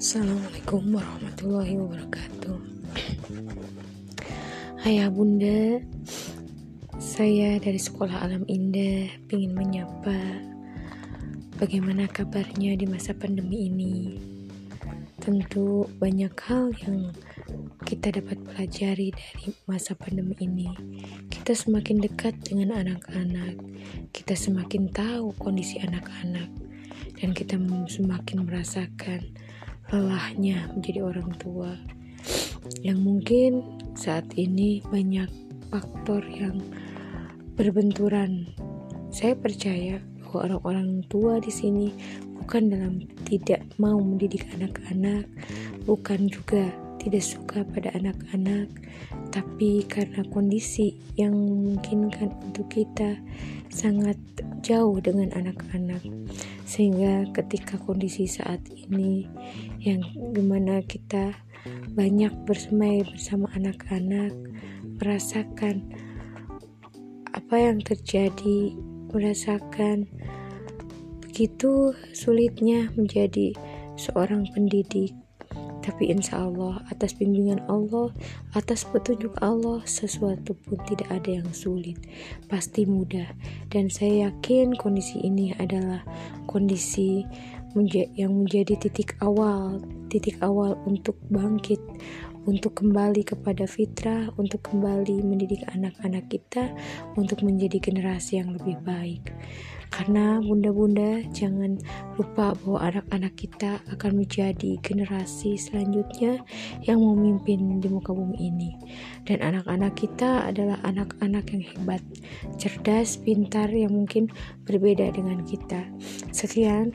Assalamualaikum warahmatullahi wabarakatuh. Ayah bunda Saya dari sekolah alam indah ingin menyapa Bagaimana kabarnya di masa pandemi ini. Tentu banyak hal yang kita dapat pelajari dari masa pandemi ini. Kita semakin dekat dengan anak-anak. Kita semakin tahu kondisi anak-anak. Dan kita semakin merasakan lelahnya menjadi orang tua yang mungkin saat ini banyak faktor yang berbenturan. Saya percaya bahwa orang-orang tua di sini bukan dalam tidak mau mendidik anak-anak, bukan juga tidak suka pada anak-anak, tapi karena kondisi yang memungkinkan untuk kita sangat jauh dengan anak-anak sehingga ketika kondisi saat ini yang di mana kita banyak bersemai bersama anak-anak merasakan apa yang terjadi merasakan begitu sulitnya menjadi seorang pendidik tapi insya Allah atas bimbingan Allah atas petunjuk Allah sesuatu pun tidak ada yang sulit. Pasti mudah. Dan saya yakin kondisi ini adalah kondisi yang menjadi titik awal titik awal untuk bangkit untuk kembali kepada fitrah, untuk kembali mendidik anak-anak kita untuk menjadi generasi yang lebih baik. Karena bunda-bunda jangan lupa bahwa anak-anak kita akan menjadi generasi selanjutnya yang memimpin di muka bumi ini. Dan anak-anak kita adalah anak-anak yang hebat, cerdas, pintar yang mungkin berbeda dengan kita. Sekian,